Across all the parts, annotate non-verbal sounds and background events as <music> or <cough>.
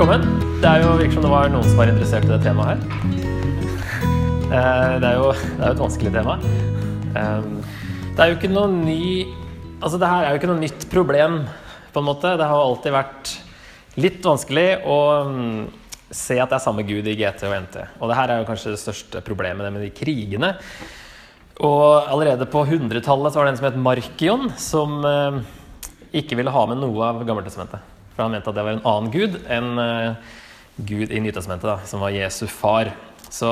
Velkommen. Det er jo virker som det var noen som var interessert i det temaet her. Eh, Det er jo, det er et vanskelig tema. Eh, Det er jo ikke noe ny Altså, det her er jo ikke noe nytt problem, på en måte. Det har alltid vært litt vanskelig å mm, se at det er samme gud i GT og NT. Og det her er jo kanskje det største problemet med de krigene. Og allerede på 100-tallet var det en som het Markion, som eh, ikke ville ha med noe av Gammeltestamentet. For han mente at det var en annen gud enn eh, Gud i Nytestamentet, som var Jesu far. Så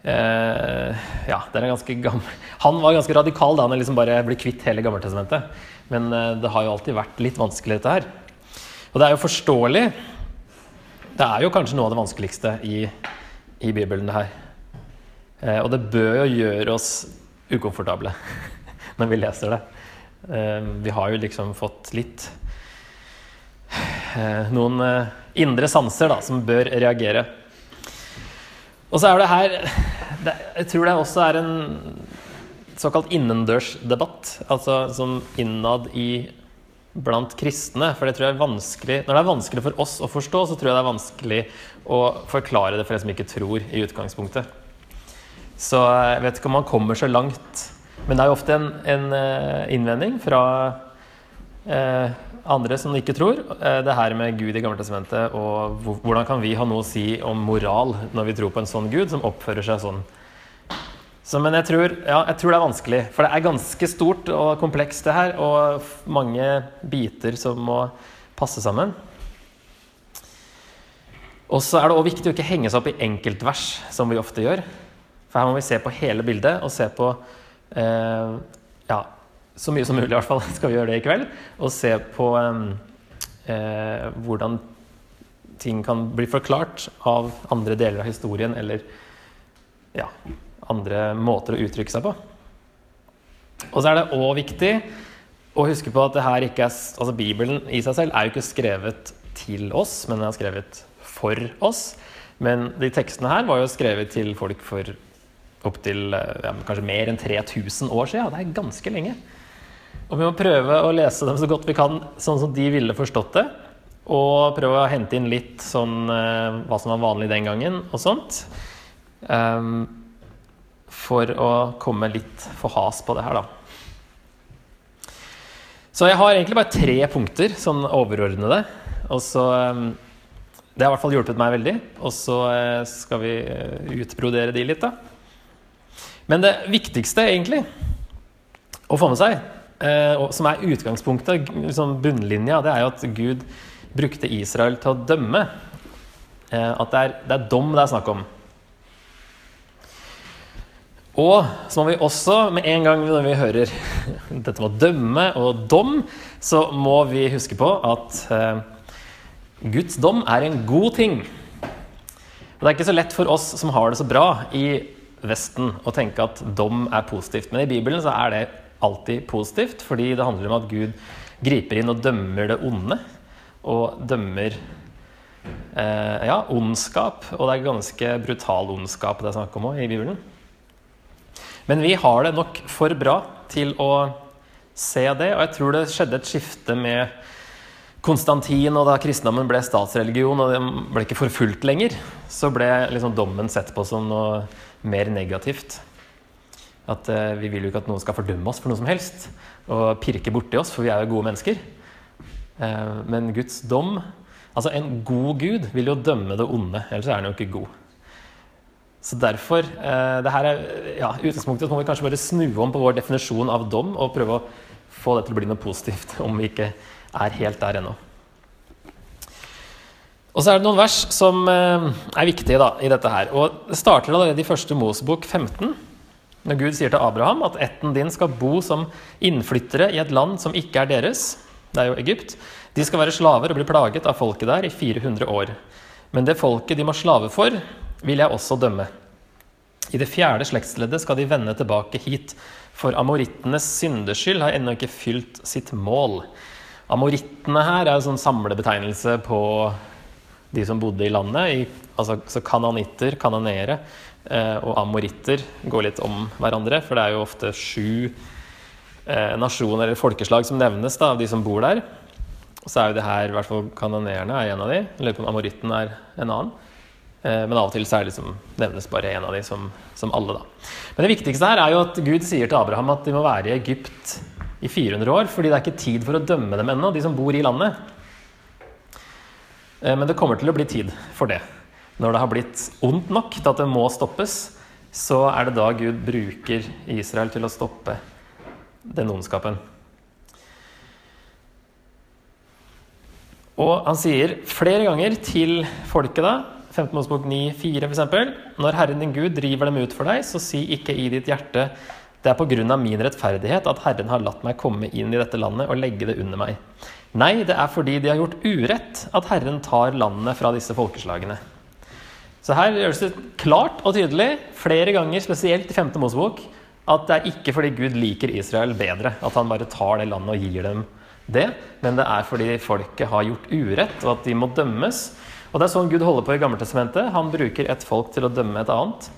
Uh, ja, det er en ganske gammel Han var ganske radikal da han liksom bare ble kvitt hele Gammeltestamentet. Men uh, det har jo alltid vært litt vanskelig, dette her. Og det er jo forståelig. Det er jo kanskje noe av det vanskeligste i, i Bibelen, det her. Uh, og det bør jo gjøre oss ukomfortable <laughs> når vi leser det. Vi har jo liksom fått litt Noen eh, indre sanser da, som bør reagere. Og så er det her det, Jeg tror det også er en såkalt innendørsdebatt. Altså som innad i blant kristne. For det tror jeg er vanskelig Når det er vanskelig for oss å forstå, så tror jeg det er vanskelig å forklare det for en som ikke tror i utgangspunktet. Så jeg vet ikke om man kommer så langt. Men det er jo ofte en, en eh, innvending fra eh, andre som ikke tror. Eh, det her med Gud i Gammeltestamentet, og hvordan kan vi ha noe å si om moral når vi tror på en sånn Gud som oppfører seg sånn? Så, men jeg tror, ja, jeg tror det er vanskelig, for det er ganske stort og komplekst det her, og mange biter som må passe sammen. Og så er det òg viktig å ikke henge seg opp i enkeltvers, som vi ofte gjør. For her må vi se på hele bildet, og se på eh, ja, så mye som mulig i hvert fall <laughs> skal vi gjøre det i kveld. Og se på eh, eh, hvordan ting kan bli forklart av andre deler av historien, eller ja, andre måter å uttrykke seg på. Og så er det òg viktig å huske på at det her ikke er, altså Bibelen i seg selv er jo ikke skrevet til oss, men den er skrevet for oss. Men de tekstene her var jo skrevet til folk for opptil ja, kanskje mer enn 3000 år siden. Det er ganske lenge. Og vi må prøve å lese dem så godt vi kan, sånn som de ville forstått det. Og prøve å hente inn litt sånn eh, hva som var vanlig den gangen, og sånt. Um, for å komme litt for has på det her, da. Så jeg har egentlig bare tre punkter, sånn overordnede. Og så um, Det har i hvert fall hjulpet meg veldig. Og så uh, skal vi uh, utbrodere de litt, da. Men det viktigste, egentlig, å få med seg, som er utgangspunktet, liksom bunnlinja, det er jo at Gud brukte Israel til å dømme. Eh, at det er, det er dom det er snakk om. Og så må vi også, med en gang når vi hører <laughs> dette med å dømme og dom, så må vi huske på at eh, Guds dom er en god ting. Og det er ikke så lett for oss som har det så bra i Vesten, å tenke at dom er positivt. Men i Bibelen så er det alltid positivt, fordi det handler om at Gud griper inn og dømmer det onde. Og dømmer eh, ja, ondskap. Og det er ganske brutal ondskap det er snakk om òg i Bibelen. Men vi har det nok for bra til å se det, og jeg tror det skjedde et skifte med Konstantin, og da kristendommen ble statsreligion og den ble ikke forfulgt lenger, så ble liksom dommen sett på som noe mer negativt. At eh, vi vil jo ikke at noen skal fordømme oss for noe som helst og pirke borti oss, for vi er jo gode mennesker. Eh, men Guds dom Altså, en god gud vil jo dømme det onde, ellers er han jo ikke god. Så derfor eh, det her er, ja, utgangspunktet må vi kanskje bare snu om på vår definisjon av dom og prøve å få det til å bli noe positivt, om vi ikke er helt der ennå. Og så er det noen vers som er viktige da, i dette her. Og Det starter allerede i første Mosebok 15, når Gud sier til Abraham at ætten din skal bo som innflyttere i et land som ikke er deres. Det er jo Egypt. De skal være slaver og bli plaget av folket der i 400 år. Men det folket de må slave for, vil jeg også dømme. I det fjerde slektsleddet skal de vende tilbake hit, for amorittenes syndeskyld har ennå ikke fylt sitt mål. Amorittene her er en sånn samlebetegnelse på de som bodde i landet. I, altså, så kananitter, kanoneere eh, og amoritter går litt om hverandre, for det er jo ofte sju eh, nasjoner eller folkeslag som nevnes da, av de som bor der. Så er jo det her, i hvert fall kanoneerne er en av de. Jeg lurer på om amoritten er en annen. Eh, men av og til så er det liksom, nevnes bare en av de som, som, alle, da. Men det viktigste her er jo at Gud sier til Abraham at de må være i Egypt i 400 år, fordi det er ikke tid for å dømme dem ennå, de som bor i landet. Eh, men det kommer til å bli tid for det. Når det har blitt ondt nok til at det må stoppes, så er det da Gud bruker Israel til å stoppe den ondskapen. Og han sier flere ganger til folket da 15 Mosebok 9,4 f.eks.: Når Herren din Gud driver dem ut for deg, så si ikke i ditt hjerte det er på grunn av min rettferdighet at Herren har latt meg komme inn i dette landet og legge det under meg. Nei, det er fordi de har gjort urett at Herren tar landet fra disse folkeslagene. Så her gjøres det klart og tydelig, flere ganger, spesielt i 5. Mosebok, at det er ikke fordi Gud liker Israel bedre, at han bare tar det landet og gir dem det, men det er fordi folket har gjort urett, og at de må dømmes. Og det er sånn Gud holder på i Gammeltestamentet. Han bruker et folk til å dømme et annet.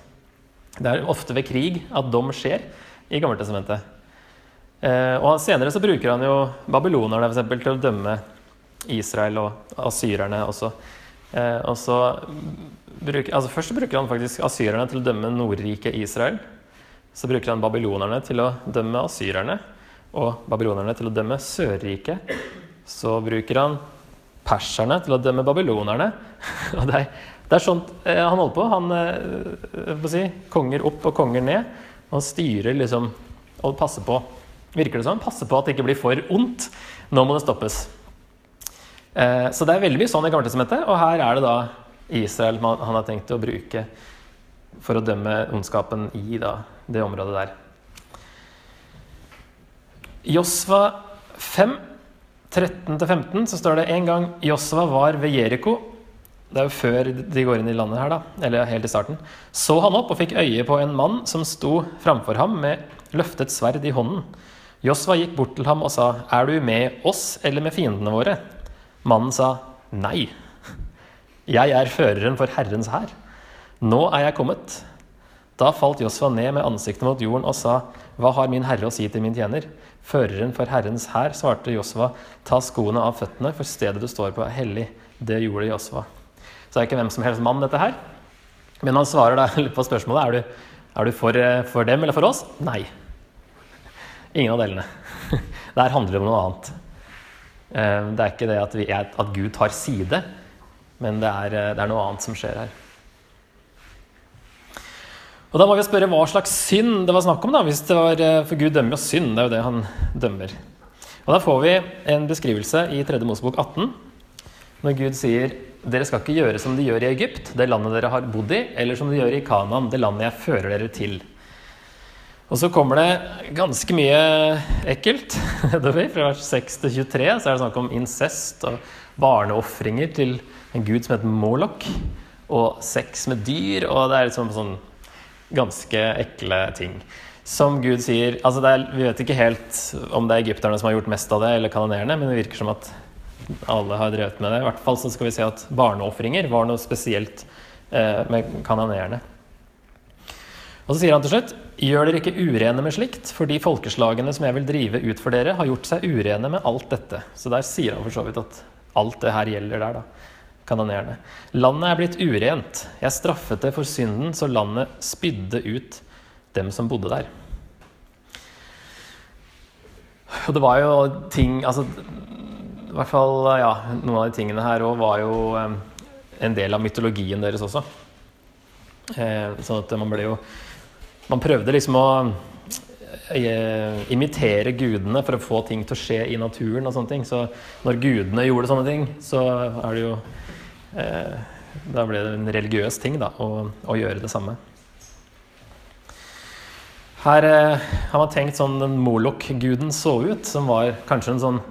Det er ofte ved krig at dom skjer i Gammeltestamentet. Eh, og senere så bruker han jo babylonerne for eksempel, til å dømme Israel og asyrerne også. Eh, og så bruker, altså Først bruker han faktisk asyrerne til å dømme Nordriket Israel. Så bruker han babylonerne til å dømme asyrerne og babylonerne til å dømme Sørriket. Så bruker han perserne til å dømme babylonerne. <laughs> Og det er, det er sånt eh, han holder på. Han si, konger opp og konger ned. Og styrer liksom og passer på. Virker det sånn? Passer på at det ikke blir for ondt. Nå må det stoppes. Eh, så det er veldig mye sånn i Gammeltestamentet, og her er det da Israel han har tenkt å bruke for å dømme ondskapen i da, det området der. Josva 5, 13-15, så står det en gang Josva var ved Jeriko. Det er jo før de går inn i landet her, da. Eller helt i starten. Så han opp og fikk øye på en mann som sto framfor ham med løftet sverd i hånden. Josva gikk bort til ham og sa, 'Er du med oss eller med fiendene våre?' Mannen sa, 'Nei, jeg er føreren for Herrens hær. Nå er jeg kommet.' Da falt Josfa ned med ansiktet mot jorden og sa, Hva har min herre å si til min tjener? Føreren for Herrens hær svarte Josfa, Ta skoene av føttene, for stedet du står på er hellig. Det gjorde Josfa. Så er ikke hvem som helst mann, dette her. Men han svarer da <laughs> på spørsmålet er du, er du for, eh, for, dem eller for oss. Nei. Ingen av delene. <laughs> Der handler det om noe annet. Eh, det er ikke det at, vi, at Gud tar side, men det er, eh, det er noe annet som skjer her. Og da må vi spørre hva slags synd det var snakk om, da, hvis det var eh, For Gud dømmer jo synd, det er jo det han dømmer. Og da får vi en beskrivelse i 3. Mosebok 18, når Gud sier dere skal ikke gjøre som de gjør i Egypt, det landet dere har bodd i, eller som de gjør i Kanan, det landet jeg fører dere til. Og så kommer det ganske mye ekkelt. <laughs> Fra vers 6 til 23 så er det snakk om incest og barneofringer til en gud som heter Moloch, og sex med dyr, og det er liksom sånn ganske ekle ting. Som Gud sier altså er, Vi vet ikke helt om det er egypterne som har gjort mest av det, eller kanonerene, men det virker som at alle har drevet med det. I hvert fall så skal vi se at barneofringer var noe spesielt eh, med kanonerene. Og så sier han til slutt Gjør dere ikke urene med slikt, for de folkeslagene som jeg vil drive ut for dere, har gjort seg urene med alt dette. Så der sier han for så vidt at alt det her gjelder der, da kanonerene. Landet er blitt urent. Jeg straffet det for synden, så landet spydde ut dem som bodde der. Og det var jo ting altså, I hvert fall ja, noen av de tingene her òg var jo um, en del av mytologien deres også. Eh, sånn at man ble jo Man prøvde liksom å eh, imitere gudene for å få ting til å skje i naturen og sånne ting. Så når gudene gjorde sånne ting, så er det jo Eh, da ble det en religiøs ting da, å, å gjøre det samme. Her eh, har man tenkt sånn den Molok-guden så ut, som var kanskje en sånn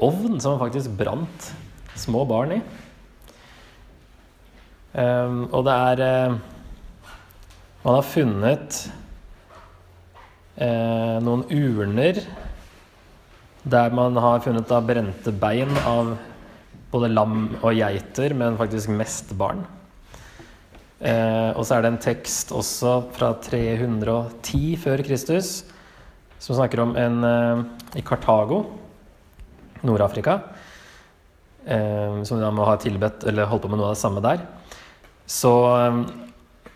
ovn som man faktisk brant små barn i. Um, og det er Man har funnet eh, noen urner der man har funnet da brente bein av både lam og geiter, men faktisk mest barn. Eh, og så er det en tekst også fra 310 før Kristus som snakker om en eh, i Kartago, Nord-Afrika, eh, som da må ha tilbedt eller holdt på med noe av det samme der, så eh,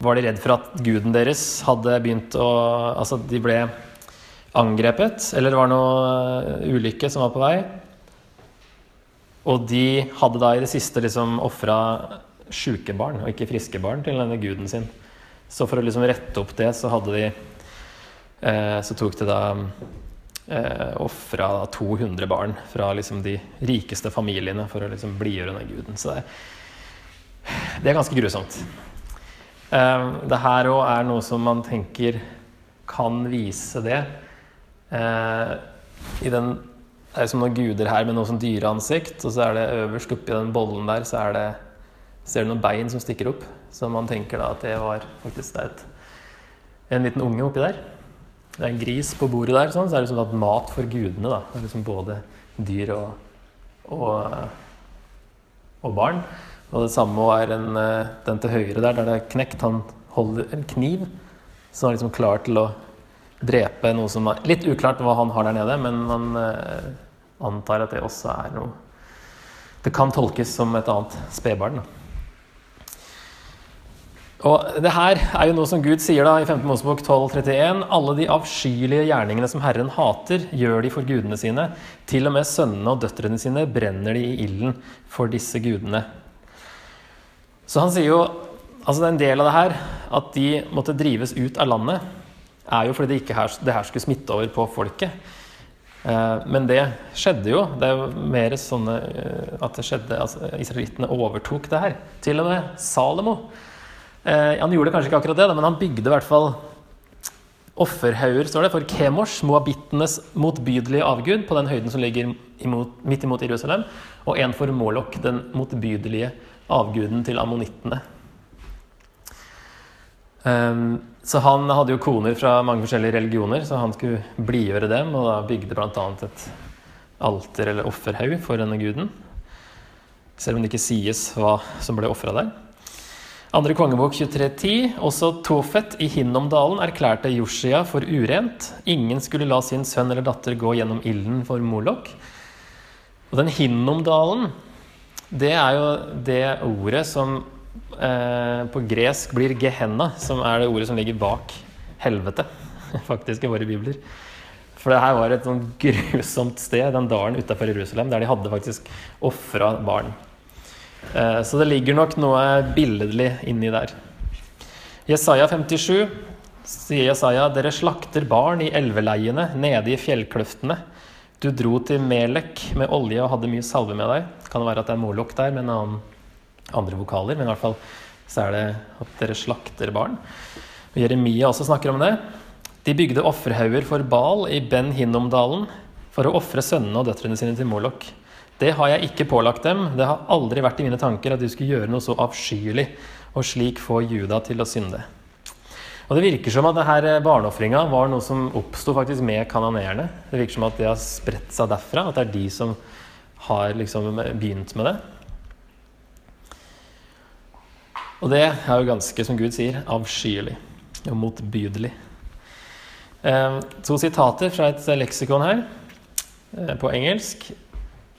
var de redd for at guden deres hadde begynt å Altså, de ble angrepet, eller det var noe ulykke som var på vei. Og de hadde da i det siste liksom ofra sjuke barn, og ikke friske barn, til denne guden sin. Så for å liksom rette opp det, så hadde de eh, Så tok de da eh, ofra 200 barn fra liksom de rikeste familiene for å liksom blidgjøre denne guden. Så det, det er ganske grusomt. Eh, det her òg er noe som man tenker kan vise det. Eh, I den det er som noen guder her med noe sånn dyreansikt, og så er det øverst oppi den bollen der så er det, ser du noen bein som stikker opp. Så man tenker da at det var faktisk det er et, en liten unge oppi der. Det er en gris på bordet der, sånn, så er det som at mat for gudene. da, det er liksom Både dyr og, og, og barn. Og det samme er en, den til høyre der, der det er knekt. Han holder en kniv som er liksom klar til å drepe noe som er Litt uklart hva han har der nede, men man eh, antar at det også er noe Det kan tolkes som et annet spedbarn. Og det her er jo noe som Gud sier da i 5. Mosebok 12,31. Alle de avskyelige gjerningene som Herren hater, gjør de for gudene sine. Til og med sønnene og døtrene sine brenner de i ilden for disse gudene. Så han sier jo altså en del av det her at de måtte drives ut av landet er jo fordi det, ikke her, det her skulle smitte over på folket. Eh, men det skjedde jo. Det er jo mer sånne eh, at det skjedde altså, Israelittene overtok det her. Til og med Salomo. Eh, han gjorde kanskje ikke akkurat det, men han bygde i hvert fall offerhauger står det, for Kemosh, moabittenes motbydelige avgud, på den høyden som ligger imot, midt imot Jerusalem, og en for Molok, den motbydelige avguden til ammonittene. Um, så han hadde jo koner fra mange forskjellige religioner, så han skulle blidgjøre dem, og da bygde bl.a. et alter eller offerhaug for denne guden. Selv om det ikke sies hva som ble ofra der. Andre kongebok 23.10. Også Tofet i Hinnomdalen erklærte Joshia for urent. Ingen skulle la sin sønn eller datter gå gjennom ilden for Molok. Og den Hinnomdalen, det er jo det ordet som Eh, på gresk blir Gehenna, som er det ordet som ligger bak helvete, <laughs> faktisk, i våre bibler. For det her var et sånn grusomt sted, den dalen utafor Jerusalem, der de hadde faktisk ofra barn. Eh, så det ligger nok noe billedlig inni der. Jesaja 57 sier Jesaja, dere slakter barn i elveleiene nede i fjellkløftene. Du dro til Melek med olje og hadde mye salve med deg. Kan det være at det er Molok der med en annen andre vokaler, men i hvert fall så er det at dere slakter barn. Og Jeremia også snakker om det. De bygde offerhauger for Bal i Ben Hinnomdalen for å ofre sønnene og døtrene sine til Molok. Det har jeg ikke pålagt dem, det har aldri vært i mine tanker at de skulle gjøre noe så avskyelig og slik få Juda til å synde. Og Det virker som at denne barneofringa var noe som oppsto med kanoneerne. Det virker som at det har spredt seg derfra, at det er de som har liksom begynt med det. Og det er jo ganske, som Gud sier, avskyelig og motbydelig. Eh, to sitater fra et leksikon her, eh, på engelsk.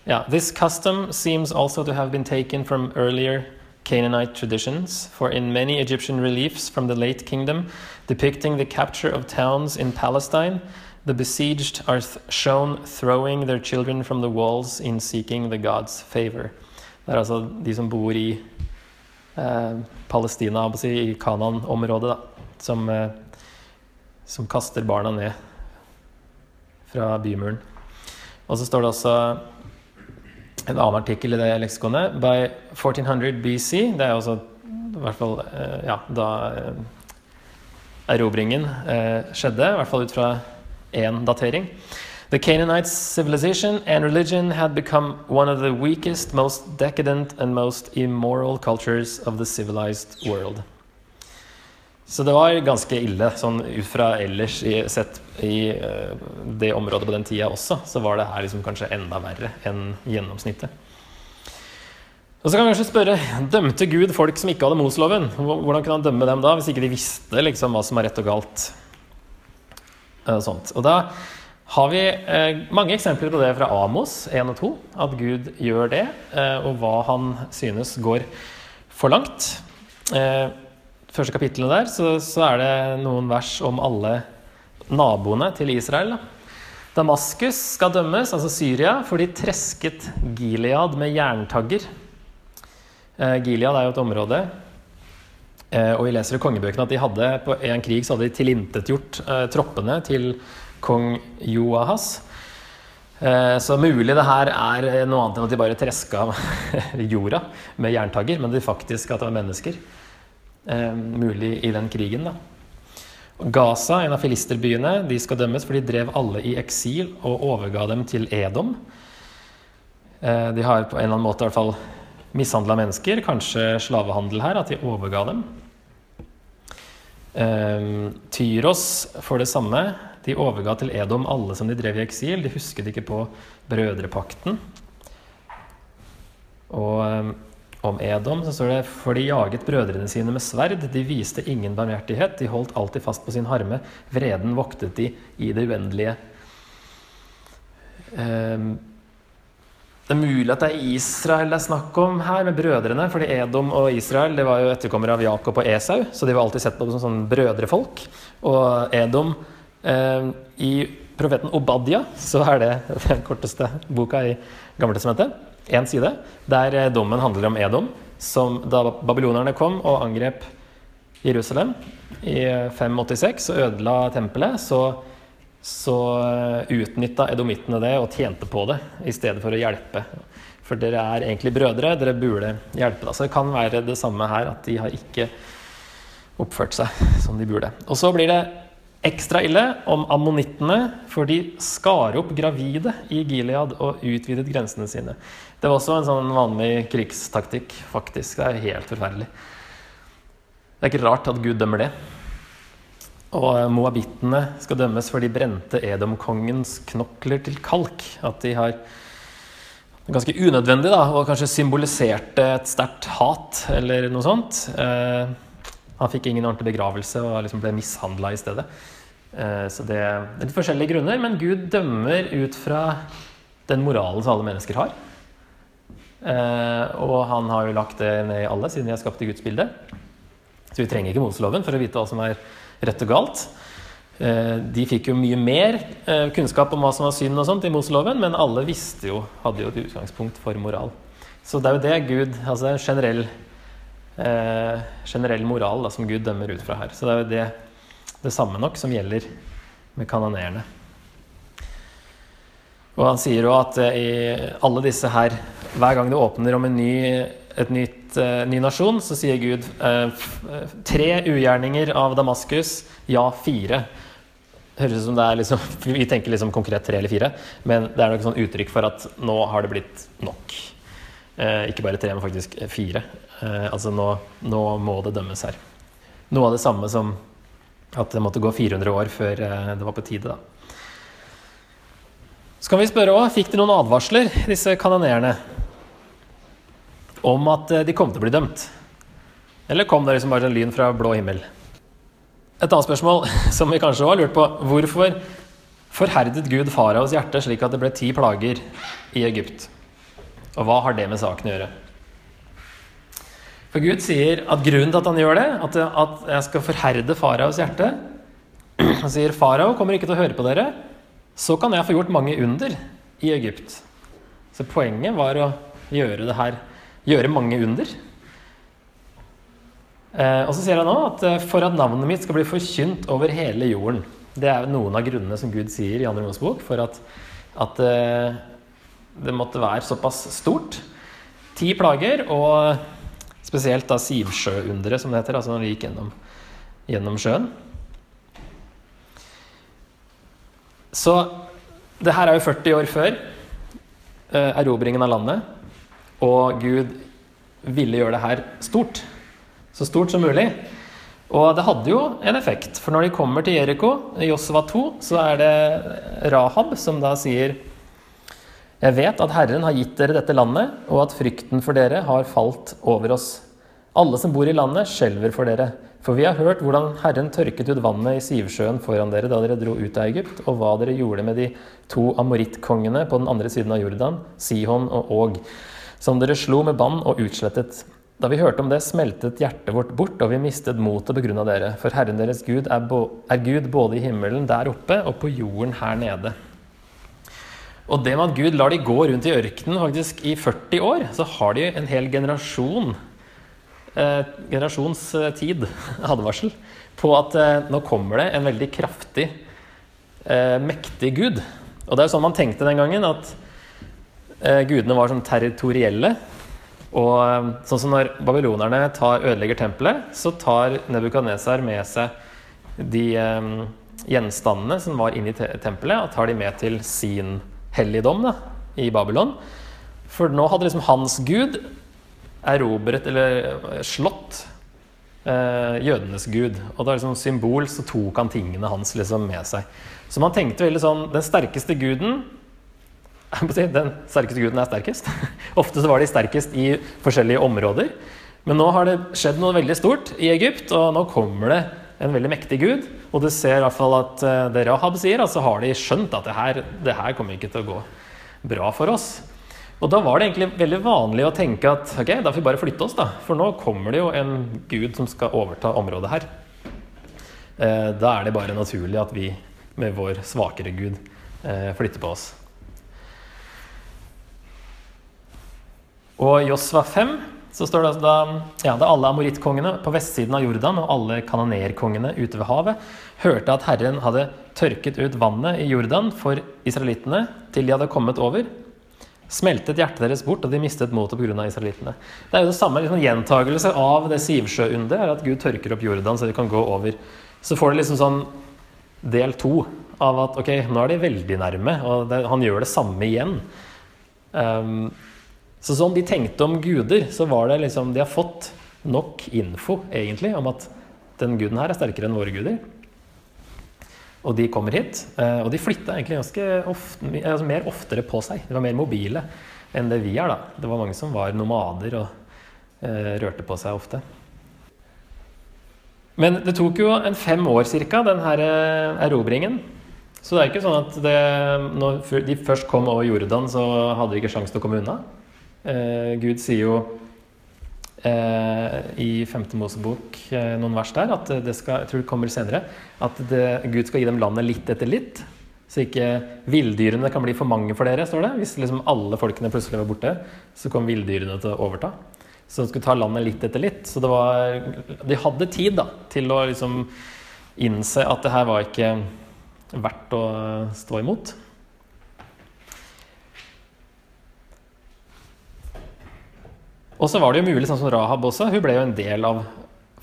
Yeah, this custom seems also to have been taken from earlier Canaanite traditions, for in many Egyptian reliefs from the late kingdom depicting the capture of towns in Palestine, the besieged are th shown throwing their children from the walls in seeking the gods' favor. Det er altså de som bor i eh, Palestina, i Kanan-området, som, eh, som kaster barna ned fra bymuren. Og så står det også en annen artikkel i det leksikonet. By 1400 BC, det er også i hvert fall eh, ja, da eh, erobringen eh, skjedde, i hvert fall ut fra én datering. The Canaanite civilization and religion had become one of the weakest, most decadent, and most immoral cultures of the civilized world. Så det var ganske ille, sånn ut fra ellers i, sett i uh, det området på den tida også, så var det her liksom kanskje enda verre enn gjennomsnittet. Og så kan vi kanskje spørre, Dømte Gud folk som ikke hadde Mosloven? Hvordan kunne han dømme dem da, hvis ikke de visste liksom, hva som er rett og galt? Uh, sånt. Og da har vi eh, mange eksempler på det fra Amos 1 og 2, at Gud gjør det, eh, og hva han synes går for langt. Eh, første kapittelet der så, så, er det noen vers om alle naboene til Israel. Damaskus skal dømmes, altså Syria, for de tresket Gilead med jerntagger. Eh, Gilead er jo et område eh, og vi leser i kongebøkene at de hadde på en krig så hadde de tilintetgjort eh, troppene til kong Joahas. Eh, så mulig det her er noe annet enn at de bare treska <laughs> jorda med jerntagger, men det faktisk at det var mennesker. Eh, mulig i den krigen, da. Gaza, en av filisterbyene, de skal dømmes, for de drev alle i eksil og overga dem til Edom. Eh, de har på en eller annen måte i hvert fall mishandla mennesker, kanskje slavehandel her, at de overga dem. Tyros får det samme. De overga til Edom alle som de drev i eksil. De husket ikke på brødrepakten. Og om Edom så står det for de jaget brødrene sine med sverd. De viste ingen barmhjertighet. De holdt alltid fast på sin harme. Vreden voktet de i det uendelige. Um, det er mulig at det er Israel det er snakk om her, med brødrene. fordi Edom og Israel det var jo etterkommere av Jakob og Esau, så de var alltid sett på som sånn brødrefolk. Og Edom eh, I profeten Obadia så er det den korteste boka i Gammeltestamentet. Én side, der eh, dommen handler om Edom, som da babylonerne kom og angrep Jerusalem i 586 og ødela tempelet, så, så eh, utnytta edomittene det og tjente på det i stedet for å hjelpe. For dere er egentlig brødre, dere burde hjelpe. Da. Så det kan være det samme her, at de har ikke oppført seg som de burde. Og så blir det Ekstra ille om ammonittene, for de skar opp gravide i Gilead og utvidet grensene sine. Det var også en sånn vanlig krigstaktikk, faktisk. Det er helt forferdelig. Det er ikke rart at Gud dømmer det. Og eh, moabittene skal dømmes for de brente Edomkongens knokler til kalk. At de har ganske unødvendig da, og kanskje symboliserte et sterkt hat eller noe sånt. Eh, han fikk ingen ordentlig begravelse og liksom ble mishandla i stedet. Eh, så det, det er litt forskjellige grunner, men Gud dømmer ut fra den moralen som alle mennesker har. Eh, og han har jo lagt det ned i alle, siden vi har skapt i Guds bilde. Så vi trenger ikke Moseloven for å vite hva som er rett og galt. Eh, de fikk jo mye mer kunnskap om hva som var synd og sånt i Moseloven, men alle visste jo, hadde jo et utgangspunkt for moral. Så det er jo det Gud Altså en generell generell moral da, som Gud dømmer ut fra her. Så det er jo det, det samme nok som gjelder med kanonerene. Og han sier jo at eh, i alle disse her Hver gang det åpner om en ny, nytt, uh, ny nasjon, så sier Gud uh, tre ugjerninger av Damaskus, ja, fire. Høres ut som det er liksom <laughs> Vi tenker liksom konkret tre eller fire, men det er nok sånn uttrykk for at nå har det blitt nok. Ikke bare tre, men faktisk fire. Eh, altså nå, nå, må det dømmes her. Noe av det samme som at det måtte gå 400 år før eh, det var på tide, da. Så kan vi spørre òg, fikk de noen advarsler, disse kanonerene, om at eh, de kom til å bli dømt? Eller kom det liksom bare en lyn fra blå himmel? Et annet spørsmål <laughs> som vi kanskje òg har lurt på, hvorfor forherdet Gud faraos hjerte slik at det ble ti plager i Egypt? Og hva har det med saken å gjøre? For Gud sier at grunnen til at han gjør det, at, at jeg skal forherde faraos hjerte Han sier farao kommer ikke til å høre på dere, så kan jeg få gjort mange under i Egypt. Så poenget var å gjøre det her, gjøre mange under. Eh, og så sier han nå at eh, for at navnet mitt skal bli forkynt over hele jorden. Det er noen av grunnene som Gud sier i andre Mosebok for at, at eh, det måtte være såpass stort. Ti plager og Spesielt da Sivsjøunderet, som det heter, altså når de gikk gjennom, gjennom sjøen. Så det her er jo 40 år før eh, erobringen av landet. Og Gud ville gjøre det her stort. Så stort som mulig. Og det hadde jo en effekt. For når de kommer til Jeriko, Josva 2, så er det Rahab som da sier jeg vet at Herren har gitt dere dette landet, og at frykten for dere har falt over oss Alle som bor i landet, skjelver for dere. For vi har hørt hvordan Herren tørket ut vannet i Sivsjøen foran dere da dere dro ut av Egypt, og hva dere gjorde med de to amorittkongene på den andre siden av Jordan, Sihon og Åg, som dere slo med bann og utslettet. Da vi hørte om det, smeltet hjertet vårt bort, og vi mistet motet pga. dere. For Herren deres Gud er, er Gud både i himmelen der oppe og på jorden her nede. Og det med at Gud lar de gå rundt i ørkenen faktisk i 40 år, så har de en hel generasjon eh, generasjons eh, <laughs> advarsel, på at eh, nå kommer det en veldig kraftig, eh, mektig gud. Og det er jo sånn man tenkte den gangen, at eh, gudene var sånn territorielle. Og eh, sånn som når babylonerne tar, ødelegger tempelet, så tar Nebukadnesar med seg de gjenstandene som var inne i tempelet, og tar de med til sin helligdom da, i Babylon. For nå hadde liksom hans gud erobret eller slått eh, jødenes gud. Og var liksom symbol, så tok han tingene hans liksom med seg. Så man tenkte veldig sånn Den sterkeste guden <laughs> Den sterkeste guden er sterkest. <laughs> Ofte så var de sterkest i forskjellige områder. Men nå har det skjedd noe veldig stort i Egypt, og nå kommer det en veldig mektig gud. Og du ser i hvert fall at eh, det Rahab sier, altså har de skjønt at det her, det her kommer ikke til å gå bra for oss. Og da var det egentlig veldig vanlig å tenke at ok, da får vi bare flytte oss, da. For nå kommer det jo en gud som skal overta området her. Eh, da er det bare naturlig at vi med vår svakere gud eh, flytter på oss. Og Josva 5 så står det altså da, ja, da alle amorittkongene på vestsiden av Jordan og alle kanonerkongene ute ved havet hørte at Herren hadde tørket ut vannet i Jordan for israelittene til de hadde kommet over, smeltet hjertet deres bort, og de mistet motet pga. israelittene. Det er jo det samme liksom, gjentagelse av det Sivsjøundet, at Gud tørker opp Jordan så de kan gå over. Så får det liksom sånn del to av at ok, nå er de veldig nærme, og det, han gjør det samme igjen. Um, så sånn de tenkte om guder, så var det liksom De har fått nok info, egentlig, om at den guden her er sterkere enn våre guder. Og de kommer hit. Eh, og de flytta egentlig ganske ofte, altså mer oftere på seg. De var mer mobile enn det vi er, da. Det var mange som var nomader og eh, rørte på seg ofte. Men det tok jo en fem år ca., den her eh, erobringen. Så det er ikke sånn at det, når de først kom over Jordan, så hadde de ikke sjanse til å komme unna. Eh, Gud sier jo eh, i 5. Mosebok eh, noen vers der, at det skal, jeg tror det kommer senere, at det, Gud skal gi dem landet litt etter litt. Så ikke villdyrene kan bli for mange for dere, står det. Hvis liksom alle folkene plutselig var borte, så kom villdyrene til å overta. Så de skulle ta landet litt etter litt. Så det var, de hadde tid da, til å liksom innse at det her var ikke verdt å stå imot. Og så var det jo mulig, sånn som Rahab også, hun ble jo en del av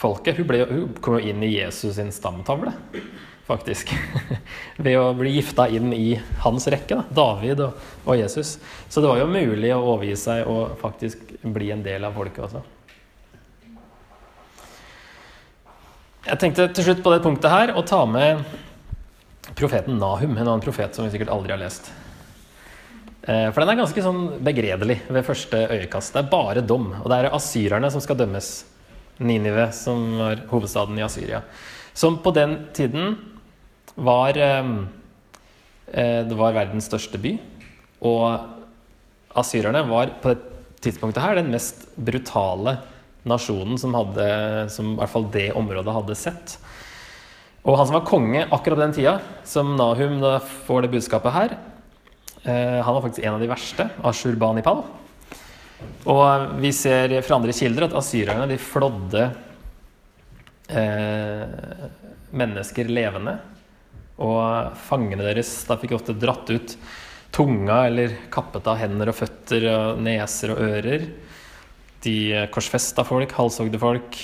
folket. Hun, ble, hun kom jo inn i Jesus sin stamtavle, faktisk. <laughs> Ved å bli gifta inn i hans rekke, da. David og, og, Jesus. Så det var jo mulig å overgi seg og faktisk bli en del av folket også. Jeg tenkte til slutt på det punktet her å ta med profeten Nahum, en annen profet som vi sikkert aldri har lest. Eh, for den er ganske sånn begredelig ved første øyekast. Det er bare dom. Og det er asyrerne som skal dømmes. Ninive, som var hovedstaden i Asyria. Som på den tiden var eh, eh, Det var verdens største by. Og asyrerne var på det tidspunktet her den mest brutale nasjonen som, hadde, som i hvert fall det området hadde sett. Og han som var konge akkurat den tida, som Nahum får det budskapet her, han var faktisk en av de verste, Ashurbanipal. Og vi ser fra andre kilder at asyrerne de flådde eh, mennesker levende. Og fangene deres da fikk ofte dratt ut tunga eller kappet av hender og føtter og neser og ører. De korsfesta folk, halshogde folk.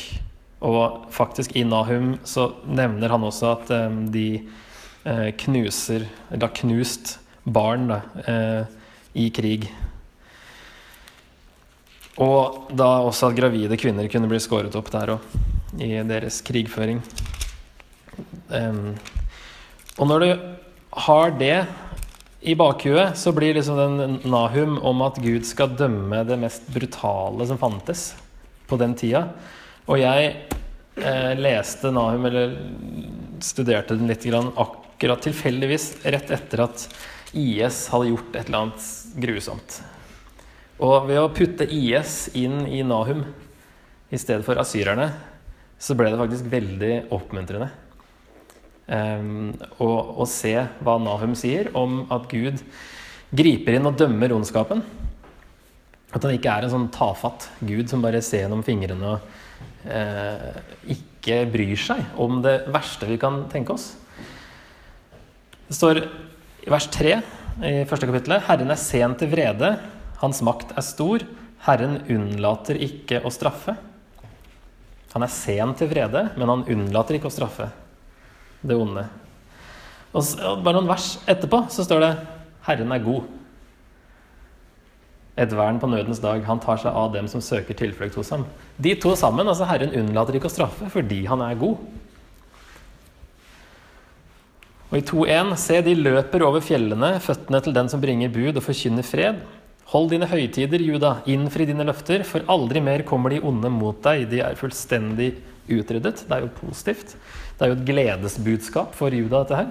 Og faktisk i Nahum så nevner han også at eh, de eh, knuser, eller har knust barn da, eh, i krig. Og da også at gravide kvinner kunne bli skåret opp der òg, i deres krigføring. Um, og når du har det i bakhuet, så blir liksom den Nahum om at Gud skal dømme det mest brutale som fantes, på den tida. Og jeg eh, leste Nahum, eller studerte den litt grann, akkurat tilfeldigvis rett etter at IS hadde gjort et eller annet grusomt. Og ved å putte IS inn i Nahum i stedet for asyrerne, så ble det faktisk veldig oppmuntrende. Um, å se hva Nahum sier om at Gud griper inn og dømmer ondskapen. At han ikke er en sånn tafatt Gud som bare ser gjennom fingrene og uh, ikke bryr seg om det verste vi kan tenke oss. Det står vers 3 i første kapittelet Herren er sen til vrede, hans makt er stor, Herren unnlater ikke å straffe. Han er sen til vrede, men han unnlater ikke å straffe det onde. Og bare noen vers etterpå så står det 'Herren er god'. Et vern på nødens dag. Han tar seg av dem som søker tilflukt hos ham. De to sammen, altså Herren unnlater ikke å straffe fordi han er god. Og i 2.1.: Se, de løper over fjellene, føttene til den som bringer bud og forkynner fred. Hold dine høytider, Juda, innfri dine løfter, for aldri mer kommer de onde mot deg. De er fullstendig utryddet. Det er jo positivt. Det er jo et gledesbudskap for Juda, dette her.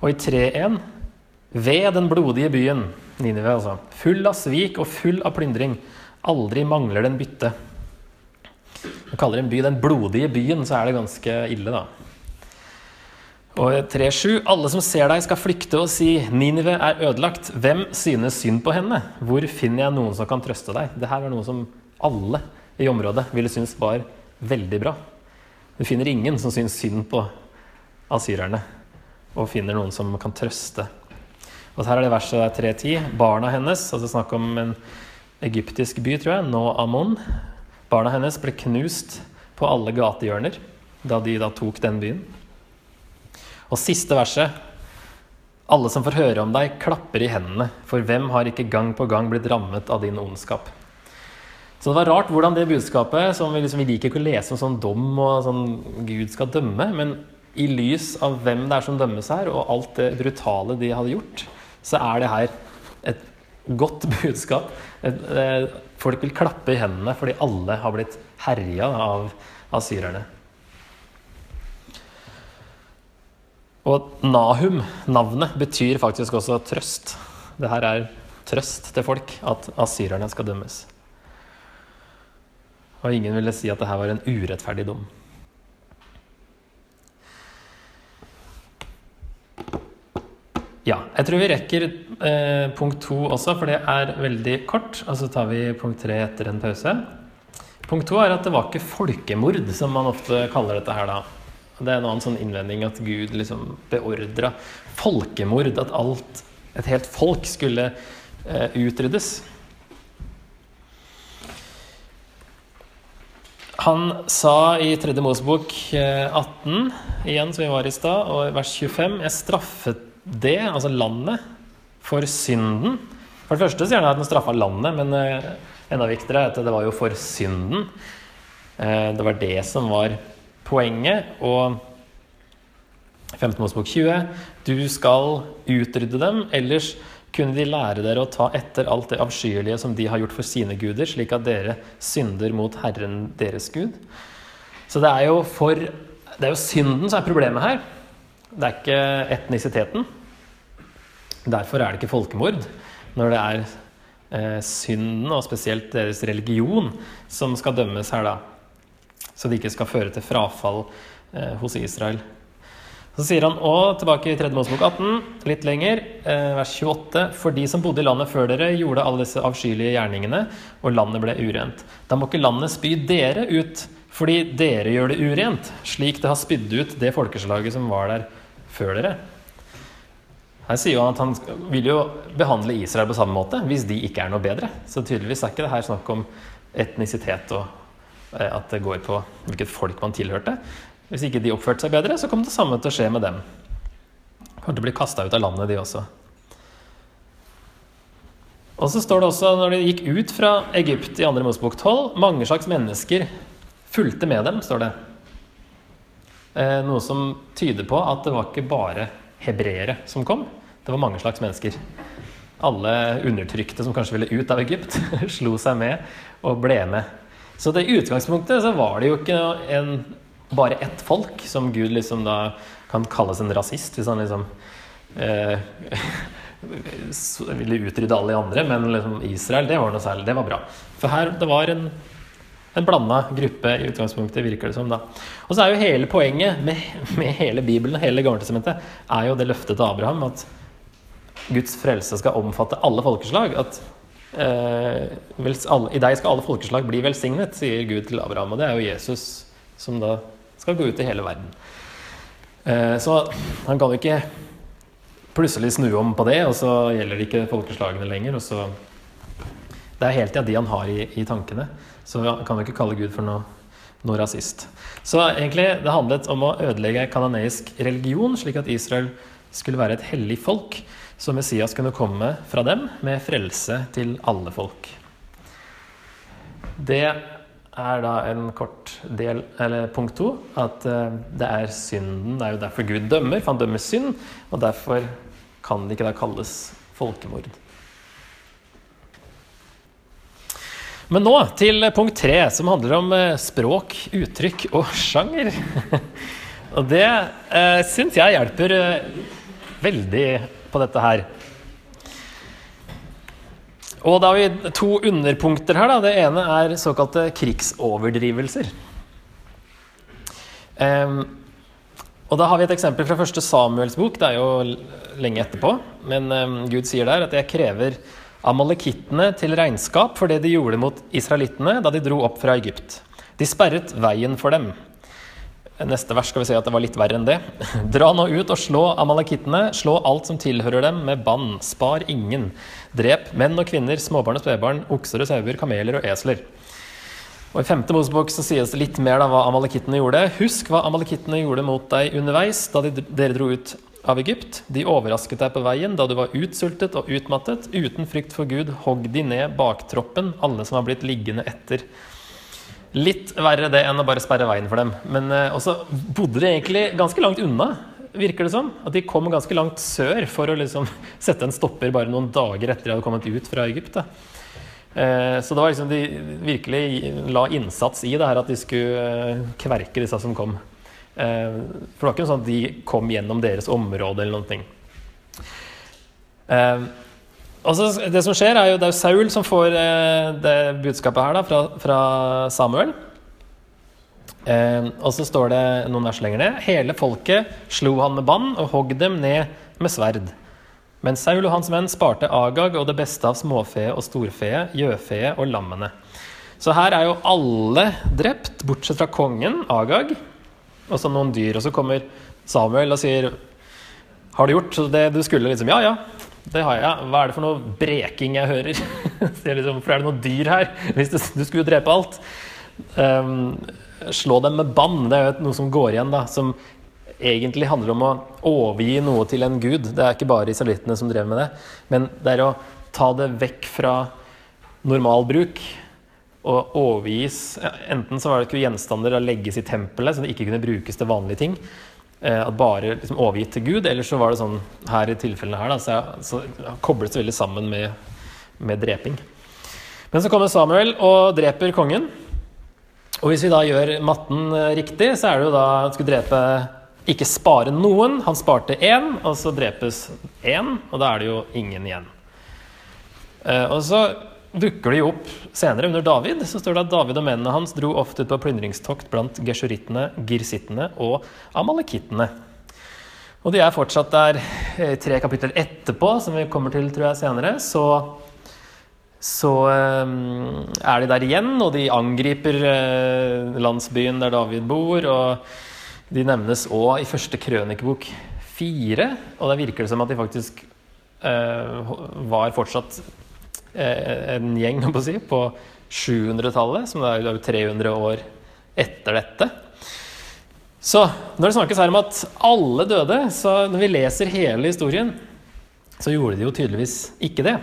Og i 3.1.: Ved den blodige byen, Ninive altså, full av svik og full av plyndring, aldri mangler den bytte. Man kaller en by den blodige byen, så er det ganske ille, da. Og 3.7.: Alle som ser deg, skal flykte og si Ninive er ødelagt. Hvem synes synd på henne? Hvor finner jeg noen som kan trøste deg? Det her var noe som alle i området ville synes var veldig bra. Du finner ingen som syns synd på asyrerne, og finner noen som kan trøste. Og her er det verset 3.10. Barna hennes, altså snakk om en egyptisk by, tror jeg, nå Amon. Barna hennes ble knust på alle gatehjørner da de da tok den byen. Og siste verset. Alle som får høre om deg, klapper i hendene, for hvem har ikke gang på gang blitt rammet av din ondskap? Så det var rart hvordan det budskapet, som vi, liksom, vi liker ikke å lese om sånn dom og sånn Gud skal dømme, men i lys av hvem det er som dømmes her, og alt det brutale de hadde gjort, så er det her et godt <laughs> budskap. Eh, folk vil klappe i hendene fordi alle har blitt herja av asyrerne. Og Nahum, navnet, betyr faktisk også trøst. Det her er trøst til folk, at asyrerne skal dømmes. Og ingen ville si at det her var en urettferdig dom. Ja, jeg tror vi rekker eh, punkt to også, for det er veldig kort. Og så tar vi punkt tre etter en pause. Punkt to er at det var ikke folkemord, som man ofte kaller dette her da. Det er en annen sånn innvending at Gud liksom beordra folkemord. At alt, et helt folk, skulle eh, utryddes. Han sa i 3. Mosebok 18, eh, igjen som vi var i stad, og vers 25 Jeg straffet det, altså landet, for synden. For det første sier han at han straffa landet, men eh, enda viktigere er at det var jo for synden. Eh, det var det som var poenget. Og 15. Mosebok 20. Du skal utrydde dem, ellers kunne de lære dere å ta etter alt det avskyelige som de har gjort for sine guder, slik at dere synder mot Herren deres Gud. Så det er jo, for, det er jo synden som er problemet her. Det er ikke etnisiteten. Derfor er det ikke folkemord. Når det er eh, synden, og spesielt deres religion, som skal dømmes her, da så det ikke skal føre til frafall eh, hos Israel. Så sier han òg, tilbake i 3. Mosebok 18, litt lenger, eh, vers 28.: For de som bodde i landet før dere, gjorde alle disse avskyelige gjerningene, og landet ble urent. Da må ikke landet spy dere ut, fordi dere gjør det urent, slik det har spydd ut det folkeslaget som var der før dere. Her sier han at han vil jo behandle Israel på samme måte, hvis de ikke er noe bedre. Så tydeligvis er ikke det her snakk om etnisitet og at det går på hvilket folk man tilhørte. Hvis ikke de oppførte seg bedre, så kom det samme til å skje med dem. Kommer til å bli kasta ut av landet, de også. Og så står det også, når de gikk ut fra Egypt i 2. Mosebok 12, mange slags mennesker fulgte med dem, står det. Eh, noe som tyder på at det var ikke bare hebreere som kom. Det var mange slags mennesker. Alle undertrykte som kanskje ville ut av Egypt, <laughs> slo seg med og ble med Så i utgangspunktet så var det jo ikke en, bare ett folk som Gud liksom da kan kalles en rasist, hvis han liksom eh, <laughs> ville utrydde alle de andre, men liksom Israel, det var noe særlig. Det var bra. For her, det var en, en blanda gruppe i utgangspunktet, virker det som. da. Og så er jo hele poenget med, med hele Bibelen, hele Gammeltestamentet, er jo det løftet til Abraham at Guds frelse skal omfatte alle folkeslag. At alle, i deg skal alle folkeslag bli velsignet, sier Gud til Abraham. Og det er jo Jesus som da skal gå ut i hele verden. Eh, så han kan jo ikke plutselig snu om på det, og så gjelder det ikke folkeslagene lenger. og så Det er helt i ja, de han har i, i, tankene. Så han kan jo ikke kalle Gud for noe, noe rasist. Så egentlig, det handlet om å ødelegge kanoneisk religion, slik at Israel skulle være et hellig folk, så Messias kunne komme fra dem med frelse til alle folk. Det er da en kort del, eller punkt to, at uh, det er synden. Det er jo derfor Gud dømmer, for han dømmer synd. Og derfor kan det ikke da kalles folkemord. Men nå til punkt tre, som handler om uh, språk, uttrykk og sjanger. <laughs> og det eh, syns jeg hjelper uh, veldig på dette her. Og da har vi to underpunkter her. Da. Det ene er såkalte krigsoverdrivelser. Um, og da har vi et eksempel fra første Samuels bok. Det er jo lenge etterpå. Men um, Gud sier der at jeg krever amalekittene til regnskap for det de gjorde mot israelittene da de dro opp fra Egypt. De sperret veien for dem. Neste vers skal vi si at det var litt verre enn det. <laughs> Dra nå ut og slå amalekittene, slå alt som tilhører dem med bann, spar ingen. Drep menn og kvinner, småbarn og spedbarn, okser og sauer, kameler og esler. Og I femte Mosebok så sies det litt mer da hva amalekittene gjorde. Husk hva amalekittene gjorde mot deg underveis da de, dere dro ut av Egypt. De overrasket deg på veien da du var utsultet og utmattet. Uten frykt for Gud hogg de ned baktroppen, alle som var blitt liggende etter. Litt verre det enn å bare sperre veien for dem. Men eh, også bodde de egentlig ganske langt unna, virker det som. At de kom ganske langt sør for å liksom <laughs> sette en stopper bare noen dager etter de hadde kommet ut fra Egypt. Eh, så det var liksom de virkelig la innsats i det her at de skulle eh, kverke disse som kom. Eh, for det var ikke sånn at de kom gjennom deres område eller noen ting. Altså, det som skjer, er jo det er Saul som får eh, det budskapet her da, fra, fra Samuel. Eh, og så står det noen vers lenger ned. Hele folket slo han med bann og hogg dem ned med sverd. Men Saul og hans menn sparte Agag og det beste av småfe og storfe, gjøfe og lammene. Så her er jo alle drept, bortsett fra kongen, Agag, og så noen dyr. Og så kommer Samuel og sier Har du gjort det du skulle? liksom, Ja, ja. Det har jeg. Hva er det for noe breking jeg hører? <laughs> liksom, for er det noe dyr her? Hvis du, du skulle drepe alt. Um, slå dem med bann. Det er jo noe som går igjen, da. Som egentlig handler om å overgi noe til en gud. Det er ikke bare israelittene som drev med det. Men det er å ta det vekk fra normal bruk og overgis Enten så var det ikke gjenstander å legges i tempelet, så det ikke kunne brukes til vanlige ting. Eh, at bare liksom overgitt til Gud. Eller så var det sånn her i tilfellene her, da, så, jeg, så kobles det veldig sammen med, med, dreping. Men så kommer Samuel og dreper kongen. Og hvis vi da gjør matten eh, riktig, så er det jo da han skulle drepe ikke spare noen. Han sparte én, og så drepes én, og da er det jo ingen igjen. Eh, og så dukker de opp senere under David. Så står det at David og mennene hans dro ofte ut på plyndringstokt blant gesjurittene, girsittene og amalekittene. Og de er fortsatt der eh, tre kapitler etterpå, som vi kommer til tror jeg senere. Så, så um, er de der igjen, og de angriper uh, landsbyen der David bor. Og de nevnes òg i første krønikebok fire. Og det virker det som at de faktisk var fortsatt Eh, en gjeng på, si, på 700-tallet, som er jo 300 år etter dette. Så når det snakkes her om at alle døde, så når vi leser hele historien, så gjorde de jo tydeligvis ikke det.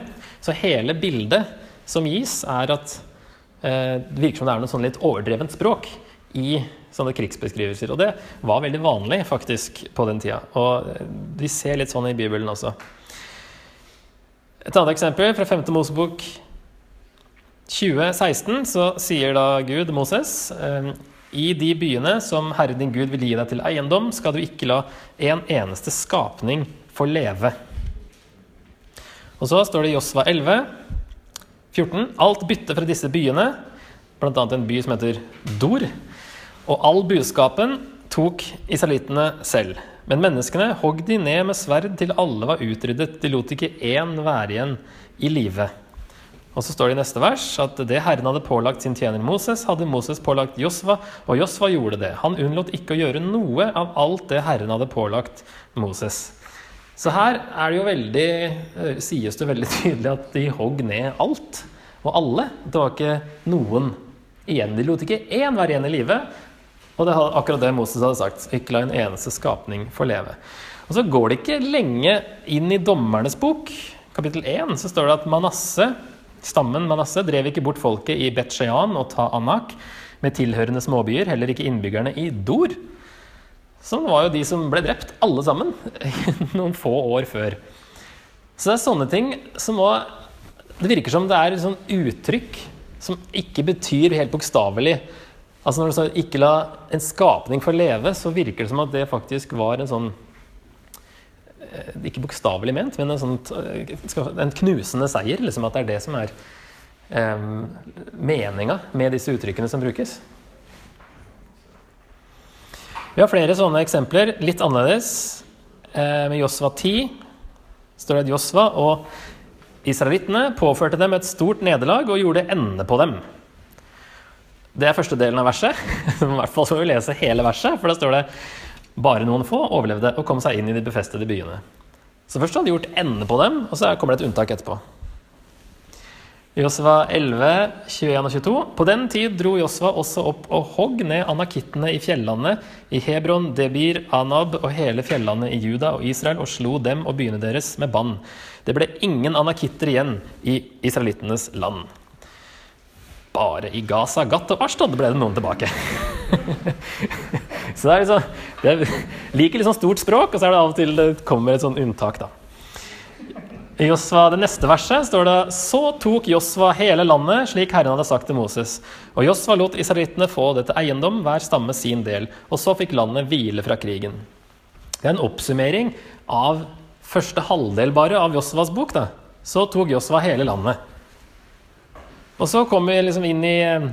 Så hele bildet som gis, er at eh, det virker som det er noe sånn litt overdrevent språk i sånne krigsbeskrivelser. Og det var veldig vanlig faktisk på den tida. Og vi ser litt sånn i Bibelen også. Et annet eksempel fra 5. Mosebok 2016 så sier da Gud Moses eh, i de byene som Herre din Gud vil gi deg til eiendom, skal du ikke la en eneste skapning få leve. Og så står det i Josva 11, 14. Alt bytte fra disse byene, bl.a. en by som heter Dor, og all budskapen tok israelittene selv. Men menneskene hogg de ned med sverd til alle var utryddet. De lot ikke én være igjen i live. Og så står det i neste vers at det Herren hadde pålagt sin tjener Moses, hadde Moses pålagt Josva, og Josva gjorde det. Han unnlot ikke å gjøre noe av alt det Herren hadde pålagt Moses. Så her er det jo veldig, eh, sies det veldig <laughs> tydelig at de hogg ned alt. Og alle. Det var ikke noen igjen. De lot ikke én være igjen i live. Og det er akkurat det Moses hadde sagt. Ikke la en eneste skapning få leve. Og så går det ikke lenge inn i Dommernes bok, kapittel 1, så står det at Manasse, Stammen Manasseh drev ikke bort folket i Bet-Shean og Ta-Anak med tilhørende småbyer, heller ikke innbyggerne i Dor. Som var jo de som ble drept, alle sammen, <laughs> noen få år før. Så det er sånne ting som òg Det virker som det er sånn uttrykk som ikke betyr helt bokstavelig. Altså Når du sa 'ikke la en skapning få leve', så virker det som at det faktisk var en sånn Eh, ikke bokstavelig ment, men en, sånt, eh, en knusende seier. Liksom at det er det som er um, meninga med disse uttrykkene som brukes. Vi har flere sånne eksempler, litt annerledes. Med Josva 10 står det at Josva og israelittene påførte dem et stort nederlag og gjorde ende på dem. Det er første delen av verset. <laughs> I hvert fall skal vi lese hele verset, for da står det bare noen få overlevde og kom seg inn i de befestede byene. Så først hadde de gjort ende på dem, og så kommer det et unntak etterpå. Josva 11, 21 og 22. På den tid dro Josva også opp og hogg ned anakittene i fjellandet, i Hebron, Debir, Anab og hele fjellandet i Juda og Israel, og slo dem og byene deres med bann. Det ble ingen anakitter igjen i israelittenes land. Bare i Gaza, Gat og Ashtod ble det noen tilbake. <laughs> Så det er liksom det liker sånn stort språk, og så er det av og til det kommer et sånn unntak, da. I Josva, det neste verset står det Så tok Josva hele landet, slik Herren hadde sagt til Moses. Og Josva lot israelittene få det til eiendom, hver stamme sin del. Og så fikk landet hvile fra krigen. Det er en oppsummering av første halvdel bare av Josvas bok. da. Så tok Josva hele landet. Og så kommer vi liksom inn i eh,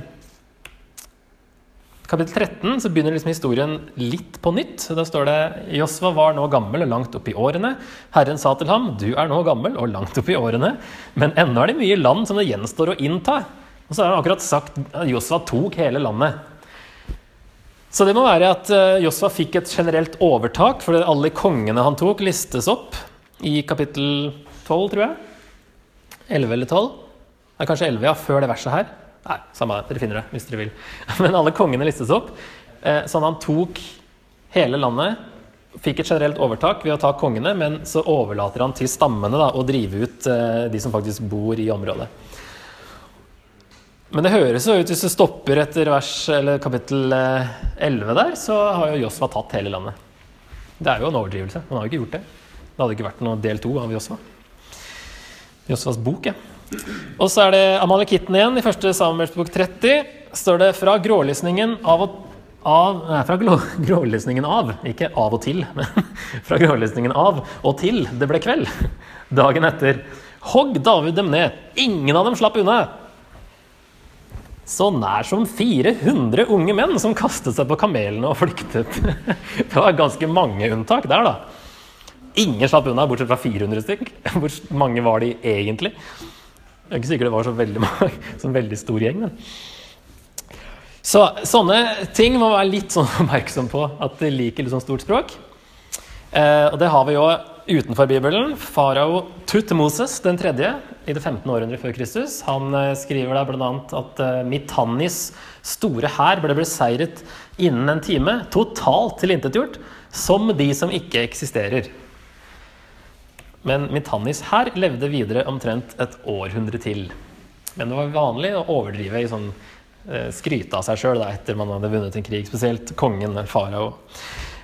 kapittel 13 så begynner liksom historien litt på nytt. Da står det Josva var nå gammel og langt opp i årene. Herren sa til ham, du er nå gammel og langt opp i årene, men ennå er det mye land som det gjenstår å innta. Og så har han akkurat sagt at Josva tok hele landet. Så det må være at eh, Josva fikk et generelt overtak, for alle kongene han tok, listes opp i kapittel 12, tror jeg. 11 eller 12. Det er kanskje 11, ja, før det verset her. Nei, samme det. Dere finner det hvis dere vil. <laughs> Men alle kongene listes opp. Eh, sånn han tok hele landet. Fikk et generelt overtak ved å ta kongene, men så overlater han til stammene da, å drive ut eh, de som faktisk bor i området. Men det høres jo ut, hvis du stopper etter vers, eller kapittel 11 eh, der, så har jo Josva tatt hele landet. Det er jo en overdrivelse. Han har jo ikke gjort det. Det hadde ikke vært noe del to av Josva. Josvas bok, ja. Og så er det Amalekitten igjen. I første Samuels bok 30 står det fra grålysningen av og av, nei, fra <laughs> grålysningen av, ikke av og til, <laughs> men fra grålysningen av og til det ble kveld. <laughs> Dagen etter hogg David dem ned. Ingen av dem slapp unna. Så nær som 400 unge menn som kastet seg på kamelene og flyktet. Det var ganske mange unntak der, da. Ingen slapp unna, bortsett fra 400 stykk. Hvor mange var de egentlig? Jeg er ikke sikker det var så veldig, <laughs> sånn veldig stor gjeng. Men. Så sånne ting må man være litt sånn <laughs> oppmerksom på, at de liker litt sånn stort språk. Eh, og det har vi jo utenfor Bibelen. Farao Tutmoses den tredje i det 15. århundre før Kristus. Han eh, skriver der bl.a. at eh, Mitannis store hær ble beseiret innen en time, totalt tilintetgjort, som de som ikke eksisterer. Men Mitannis her levde videre omtrent et århundre til. Men det var vanlig å overdrive i sånn eh, skryte av seg sjøl etter man hadde vunnet en krig, spesielt kongen farao.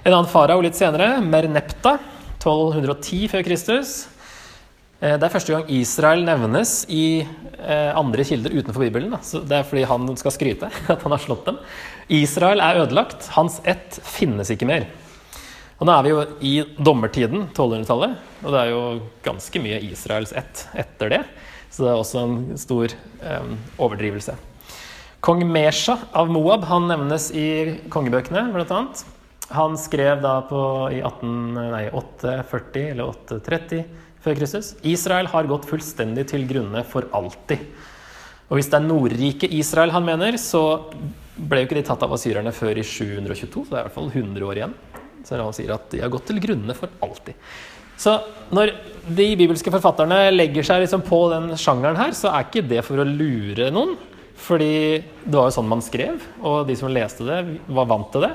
En annen farao litt senere, Mernepta, 1210 før Kristus. Eh, det er første gang Israel nevnes i eh, andre kilder utenfor Bibelen. Det er fordi han skal skryte, <laughs> at han har slått dem. Israel er ødelagt. Hans ett finnes ikke mer. Og nå er vi jo i dommertiden, 1200-tallet, og det er jo ganske mye Israels ett etter det. Så det er også en stor um, overdrivelse. Kong Mesha av Moab han nevnes i kongebøkene, bl.a. Han skrev da på, i 18, nei, 840 eller 830 før Kristus Israel har gått fullstendig til grunne for alltid. Og hvis det er Nordriket Israel han mener, så ble jo ikke de tatt av asyrerne før i 722, så det er i hvert fall 100 år igjen. Så han sier at de har gått til grunne for alltid. Så når de bibelske forfatterne legger seg liksom på den sjangeren her, så er ikke det for å lure noen. Fordi det var jo sånn man skrev, og de som leste det, var vant til det.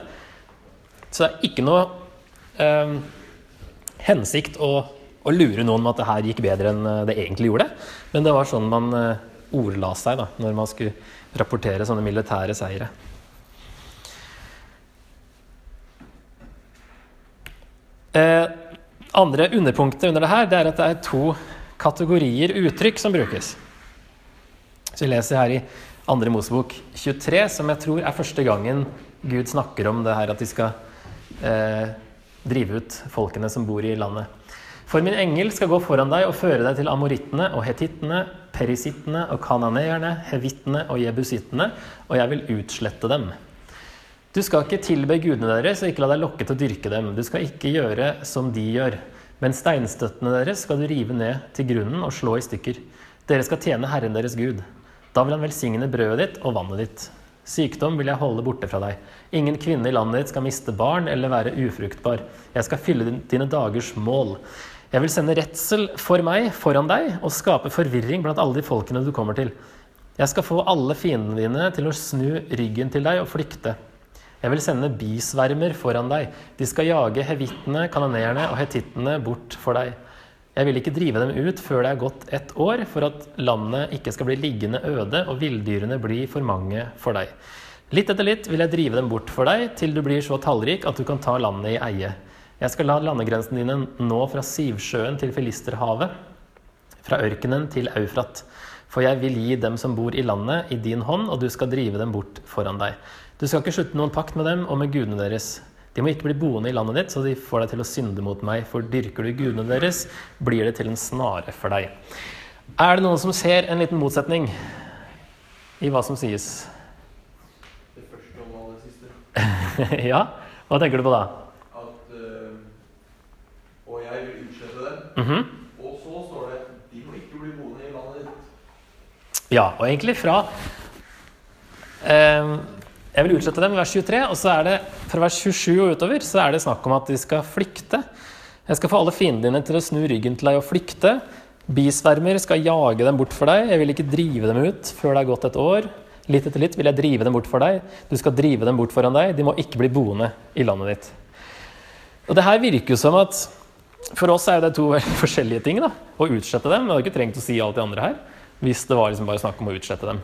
Så det er ikke noe eh, hensikt å, å, lure noen med at det her gikk bedre enn det egentlig gjorde. Men det var sånn man eh, ordla seg da, når man skulle rapportere sånne militære seire. Eh, andre underpunktet under det her det er at det er to kategorier uttrykk som brukes. Så Vi leser her i andre Mosebok 23, som jeg tror er første gangen Gud snakker om det her at de skal eh, drive ut folkene som bor i landet. For min engel skal gå foran deg og føre deg til amorittene og hetittene, perisittene og kananeerne, hevittene og jebusittene, og jeg vil utslette dem. Du skal ikke tilbe gudene deres og ikke la deg lokke til å dyrke dem. Du skal ikke gjøre som de gjør. Men steinstøttene deres skal du rive ned til grunnen og slå i stykker. Dere skal tjene Herren deres Gud. Da vil han velsigne brødet ditt og vannet ditt. Sykdom vil jeg holde borte fra deg. Ingen kvinne i landet ditt skal miste barn eller være ufruktbar. Jeg skal fylle dine dagers mål. Jeg vil sende redsel for meg foran deg og skape forvirring blant alle de folkene du kommer til. Jeg skal få alle fiendene dine til å snu ryggen til deg og flykte. Jeg vil sende bisvermer foran deg. De skal jage hevittene, kanoneerne og hetittene bort for deg. Jeg vil ikke drive dem ut før det er gått ett år, for at landet ikke skal bli liggende øde og villdyrene bli for mange for deg. Litt etter litt vil jeg drive dem bort for deg, til du blir så tallrik at du kan ta landet i eie. Jeg skal la landegrensene dine nå fra Sivsjøen til Filisterhavet, fra ørkenen til Eufrat. For jeg vil gi dem som bor i landet, i din hånd, og du skal drive dem bort foran deg. Du skal ikke slutte noen pakt med dem og med gudene deres. De må ikke bli boende i landet ditt, så de får deg til å synde mot meg. For dyrker du gudene deres, blir det til en snare for deg. Er det noen som ser en liten motsetning i hva som sies? Det første og det siste. <laughs> ja? Hva tenker du på da? At øh, Og jeg vil utslette dem. Mm -hmm. Og så står det de må ikke bli boende i landet ditt. Ja, og egentlig fra eh, jeg vil utslette dem i vers 23, og så er det fra vers 27 og utover så er det snakk om at de skal flykte. Jeg skal få alle fiendene dine til å snu ryggen til deg og flykte. Bisvermer skal jage dem bort for deg. Jeg vil ikke drive dem ut før det er gått et år. Litt etter litt vil jeg drive dem bort for deg. Du skal drive dem bort foran deg. De må ikke bli boende i landet ditt. Og det her virker jo som at For oss er det to <laughs> forskjellige ting. da, Å utslette dem. Vi hadde ikke trengt å si alt det andre her hvis det var liksom bare snakk om å utslette dem.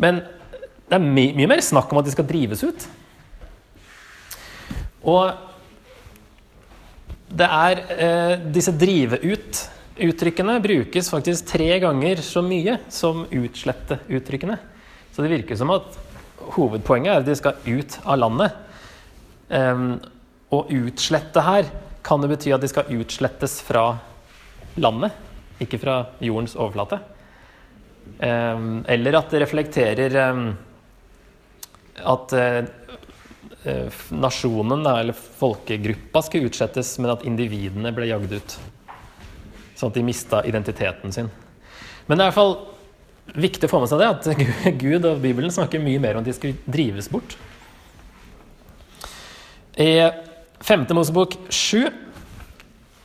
Men det er my mye mer snakk om at de skal drives ut. Og det er eh, Disse drive ut-uttrykkene brukes faktisk tre ganger så mye som utslette-uttrykkene. Så det virker som at hovedpoenget er at de skal ut av landet. Um, og utslette her kan det bety at de skal utslettes fra landet, ikke fra jordens overflate. Um, eller at det reflekterer um, at eh, eh, nasjonen, eller folkegruppa, skulle utsettes, men at individene ble jagd ut. Sånn at de mista identiteten sin. Men det er i hvert fall viktig å få med seg det, at <laughs> Gud og Bibelen snakker mye mer om at de skulle drives bort. I 5. Mosebok 7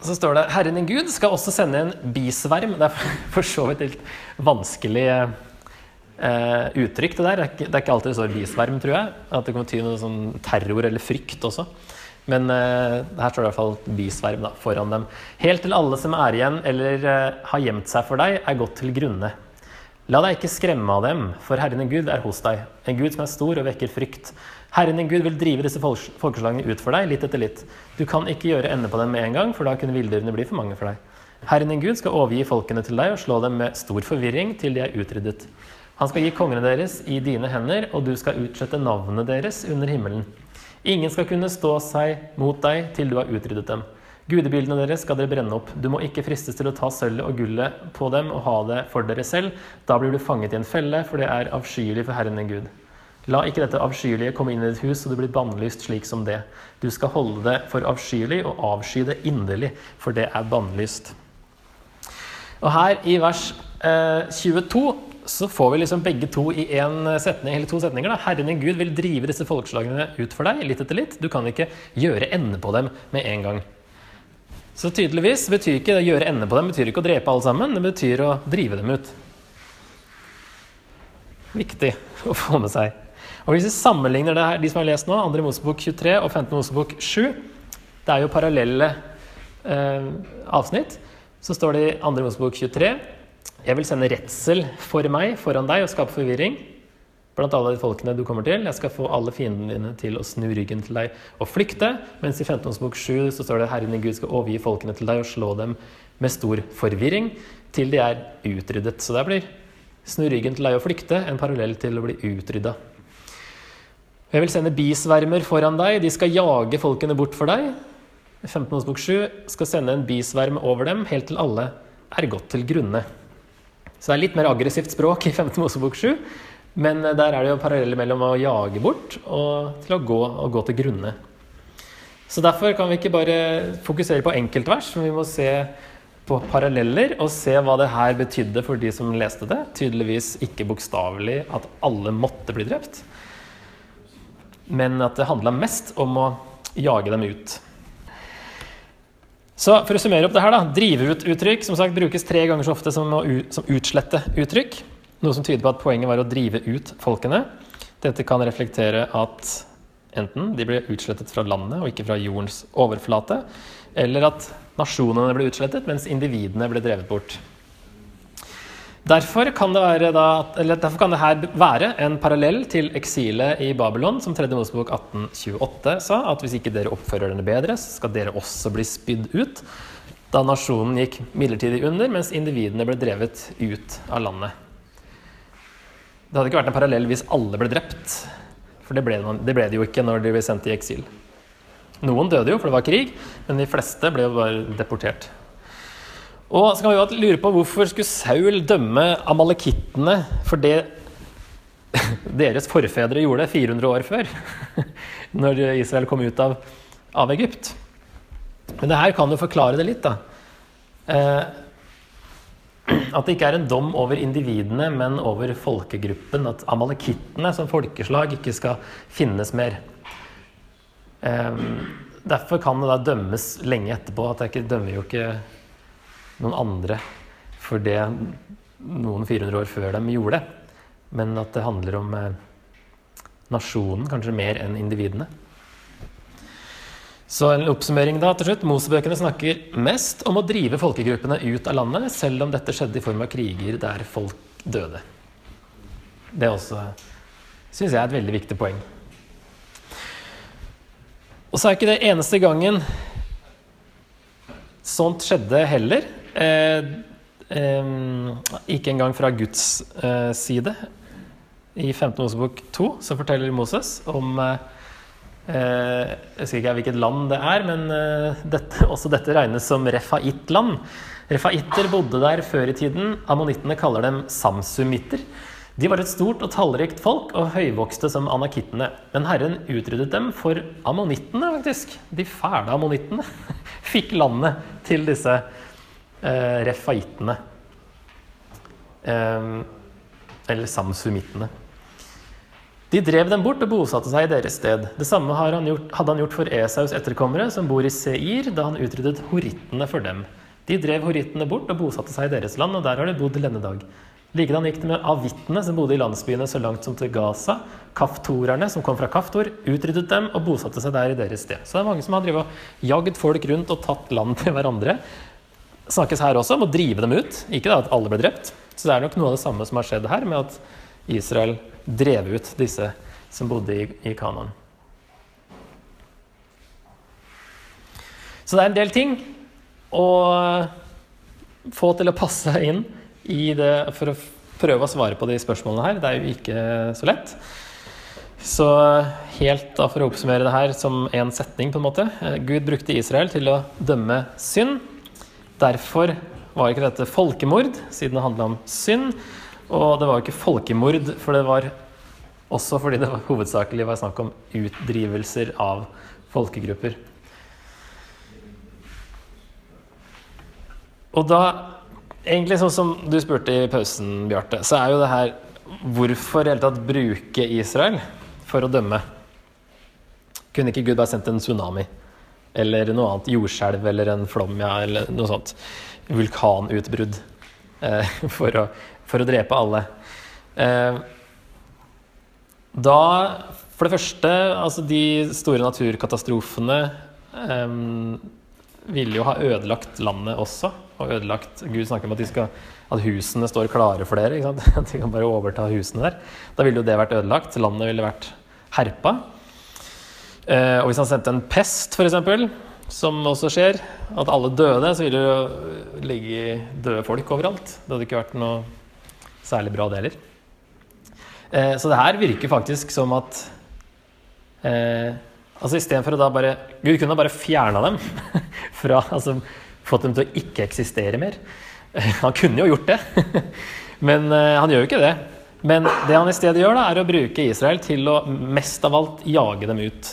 så står det Herren din Gud skal også sende en bisverm. Det er for så vidt litt vanskelig eh, uttrykk, det der. Det er, ikke, det er, ikke, alltid det står bisverm, tror jeg. At det kan bety noe sånn terror eller frykt også. Men eh, her står det i hvert fall bisverm da, foran dem. Helt til alle som er igjen eller eh, har gjemt seg for deg, er gått til grunne. La deg ikke skremme av dem, for Herren din Gud er hos deg. En Gud som er stor og vekker frykt. Herren din Gud vil drive disse folkeslagene ut for deg, litt etter litt. Du kan ikke gjøre ende på dem med en gang, for da kunne villdyrene bli for mange for deg. Herren din Gud skal overgi folkene til deg og slå dem med stor forvirring til de er utryddet. Han skal gi kongene deres i dine hender, og du skal utslette navnet deres under himmelen. Ingen skal kunne stå seg mot deg til du har utryddet dem. Gudebildene deres skal dere brenne opp. Du må ikke fristes til å ta sølvet og gullet på dem og ha det for dere selv. Da blir du fanget i en felle, for det er avskyelig for Herren din Gud. La ikke dette avskyelige komme inn i ditt hus, så du blir bannlyst slik som det. Du skal holde det for avskyelig og avsky det inderlig, for det er bannlyst. Og her i vers eh, 22 så får vi liksom begge to i en setning, eller to setninger. Da. Herren din Gud vil drive disse folkeslagene ut for deg, litt etter litt. Du kan ikke gjøre ende på dem med en gang. Så tydeligvis betyr ikke å gjøre ende på dem betyr ikke å drepe alle sammen, det betyr å drive dem ut. Viktig å få med seg. Og Hvis vi sammenligner det her, de som har lest nå, 2. Mosebok 23 og 15. Mosebok 7 Det er jo parallelle eh, avsnitt. Så står det i 2. Mosebok 23 Jeg vil sende redsel for meg foran deg og skape forvirring blant alle de folkene du kommer til. Jeg skal få alle fiendene dine til å snu ryggen til deg og flykte. Mens i 15. Mosebok 7 så står det Herren din Gud skal overgi folkene til deg og slå dem med stor forvirring til de er utryddet. Så der blir snu ryggen til deg og flykte en parallell til å bli utrydda. Jeg vil sende bisvermer foran deg, de skal jage folkene bort for deg. 15. bok 7 skal sende en bisverm over dem, helt til alle er gått til grunne. Så det er litt mer aggressivt språk i 15. Mosebok 7, men der er det jo paralleller mellom å jage bort og til å gå, og gå til grunne. Så derfor kan vi ikke bare fokusere på enkeltvers, men vi må se på paralleller og se hva det her betydde for de som leste det. Tydeligvis ikke bokstavelig at alle måtte bli drept men at det handla mest om å jage dem ut. Så For å summere opp det her, da. Drive ut-uttrykk som sagt brukes tre ganger så ofte som, som utslette-uttrykk. Noe som tyder på at poenget var å drive ut folkene. Dette kan reflektere at enten de ble utslettet fra landet og ikke fra jordens overflate, eller at nasjonene ble utslettet mens individene ble drevet bort. Derfor kan, det da, derfor kan det her være en parallell til eksilet i Babylon, som 3. Mosebok 1828 sa, at hvis ikke dere oppfører dere bedre, så skal dere også bli spydd ut. Da nasjonen gikk midlertidig under, mens individene ble drevet ut av landet. Det hadde ikke vært en parallell hvis alle ble drept, for det ble, det ble de jo ikke når de ble sendt i eksil. Noen døde jo, for det var krig, men de fleste ble jo bare deportert. Og så kan vi jo lure på hvorfor skulle Saul dømme amalekittene for det <laughs> deres forfedre gjorde 400 år før, <laughs> når Israel kom ut av, av Egypt. Men det her kan jo forklare det litt, da. Eh, <clears throat> at det ikke er en dom over individene, men over folkegruppen. At amalekittene som folkeslag ikke skal finnes mer. Eh, derfor kan det da dømmes lenge etterpå. at Det dømmer jo ikke noen andre for det noen 400 år før dem gjorde. Men at det handler om eh, nasjonen kanskje mer enn individene. Så en oppsummering da til slutt. Mosebøkene snakker mest om å drive folkegruppene ut av landet, selv om dette skjedde i form av kriger der folk døde. Det også syns jeg er et veldig viktig poeng. Og så er ikke det eneste gangen sånt skjedde heller. Eh, eh, ikke engang fra Guds eh, side. I 15. Mosebok 2 så forteller Moses om Jeg husker ikke hvilket land det er, men dette, <laughs> også dette regnes som Refait-land. Refaitter bodde der før i tiden. Ammonittene kaller dem samsumitter. De var et stort og tallrikt folk og høyvokste som anakittene. Men Herren utryddet dem for ammonittene, faktisk. De fæle ammonittene <laughs> fikk landet til disse eh, refaitene. Eh, eller samsumittene. De drev dem bort og bosatte seg i deres sted. Det samme han gjort, hadde han gjort for Esaus etterkommere, som bor i Seir, da han utryddet horittene for dem. De drev horittene bort og bosatte seg i deres land, og der har de bodd til denne dag. Likedan gikk det med avittene, som bodde i landsbyene så langt som til Gaza. Kaftorerne, som kom fra Kaftor, utryddet dem og bosatte seg der i deres sted. Så det er mange som har jagd folk rundt og tatt land til hverandre snakkes her også om å drive dem ut. Ikke da at alle ble drept. Så det er nok noe av det samme som har skjedd her, med at Israel drev ut disse som bodde i, i Kanaan. Så det er en del ting. å få til å passe inn i det for å prøve å svare på de spørsmålene her. Det er jo ikke så lett. Så helt da for å oppsummere det her som én setning, på en måte. Gud brukte Israel til å dømme synd. Derfor var ikke dette folkemord, siden det handla om synd. Og det var ikke folkemord, for det var også fordi det var hovedsakelig var snakk om utdrivelser av folkegrupper. Og da, egentlig sånn som du spurte i pausen, Bjarte, så er jo det her Hvorfor i hele tatt bruke Israel for å dømme? Kunne ikke Gud bare sendt en tsunami? Eller noe annet jordskjelv eller en flom, ja, eller noe sånt. Vulkanutbrudd. Eh, <laughs> for, å, for, å, drepe alle. Eh, da For det første, altså de store naturkatastrofene eh, ville jo ha ødelagt landet også. Og ødelagt Gud snakker om at, skal, at husene står klare for dere. <laughs> At de kan bare overta husene der. Da ville jo det vært ødelagt. Landet ville vært herpa. Eh, og hvis han sendte en pest, f.eks., som også skjer, at alle døde, så ville det jo ligge døde folk overalt. Det hadde ikke vært noe særlig bra, det heller. Eh, så det her virker faktisk som at eh, altså Istedenfor å da bare Gud kunne bare fjerna dem <laughs> fra altså fått dem til å ikke eksistere mer. Han kunne jo gjort det, <laughs> men eh, han gjør jo ikke det. Men det han i stedet gjør, da, er å bruke Israel til å mest av alt jage dem ut.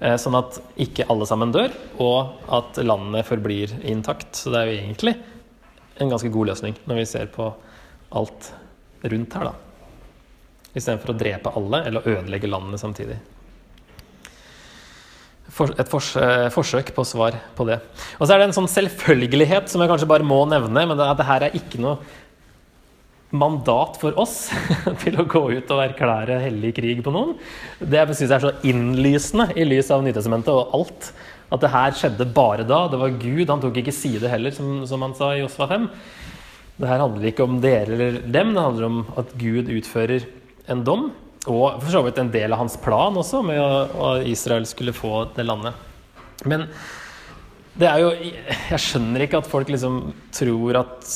Eh, sånn at ikke alle sammen dør, og at landet forblir intakt. Så det er jo egentlig en ganske god løsning når vi ser på alt rundt her, da. Istedenfor å drepe alle eller ødelegge landene samtidig et eh, forsøk på svar på det. Og så er det en sånn selvfølgelighet som jeg kanskje bare må nevne, men at det her er ikke noe mandat for oss <laughs> til å gå ut og erklære hellig krig på noen. Det syns jeg er så innlysende i lys av Nytestamentet og alt. At det her skjedde bare da. Det var Gud. Han tok ikke side heller, som, som han sa i Josfa 5. Det her handler ikke om dere eller dem, det handler om at Gud utfører en dom. Og for så vidt en del av hans plan også, med at Israel skulle få det landet. Men det er jo Jeg skjønner ikke at folk liksom tror at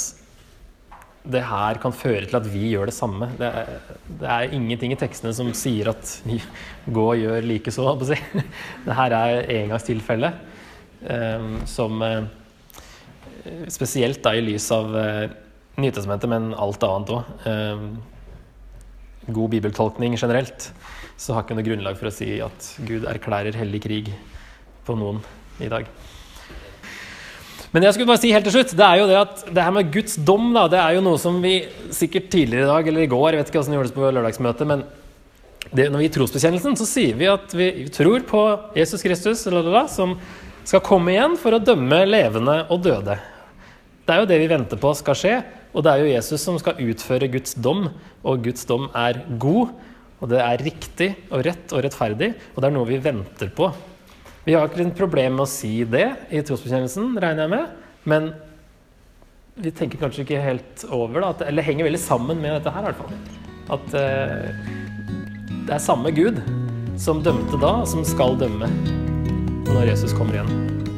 det her kan føre til at vi gjør det samme. Det er, det er ingenting i tekstene som sier at gå og gjør likeså. Si. <laughs> Det her er engangstilfelle um, som uh, Spesielt da i lys av uh, men alt annet òg. Ehm, god bibeltolkning generelt, så har ikke noe grunnlag for å si at Gud erklærer hellig krig på noen i dag. Men jeg skulle bare si helt til slutt, det er jo det at det her med Guds dom da, det er jo noe som vi sikkert tidligere i dag eller i går Jeg vet ikke hvordan det gjordes på lørdagsmøtet, men det, når vi gir trosbekjennelsen så sier vi at vi tror på Jesus Kristus lalala, som skal komme igjen for å dømme levende og døde. Det er jo det vi venter på skal skje. Og det er jo Jesus som skal utføre Guds dom, og Guds dom er god. Og det er riktig og rett og rettferdig, og det er noe vi venter på. Vi har ikke noe problem med å si det i trosbekjennelsen, regner jeg med, men vi tenker kanskje ikke helt over det, eller henger veldig sammen med dette her, i hvert fall. At uh, det er samme Gud som dømte da, som skal dømme når Jesus kommer igjen.